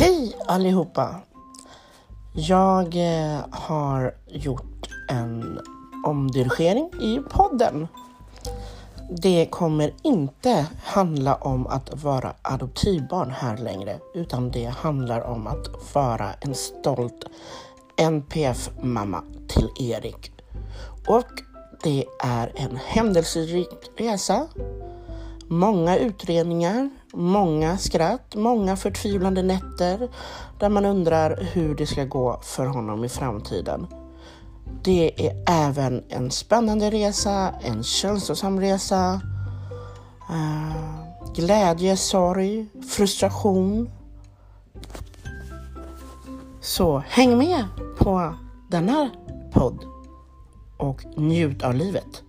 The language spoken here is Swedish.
Hej allihopa! Jag eh, har gjort en omdirigering i podden. Det kommer inte handla om att vara adoptivbarn här längre, utan det handlar om att vara en stolt NPF-mamma till Erik. Och det är en händelserik resa. Många utredningar, många skratt, många förtvivlande nätter där man undrar hur det ska gå för honom i framtiden. Det är även en spännande resa, en känslosam resa, uh, glädje, sorg, frustration. Så häng med på denna podd och njut av livet.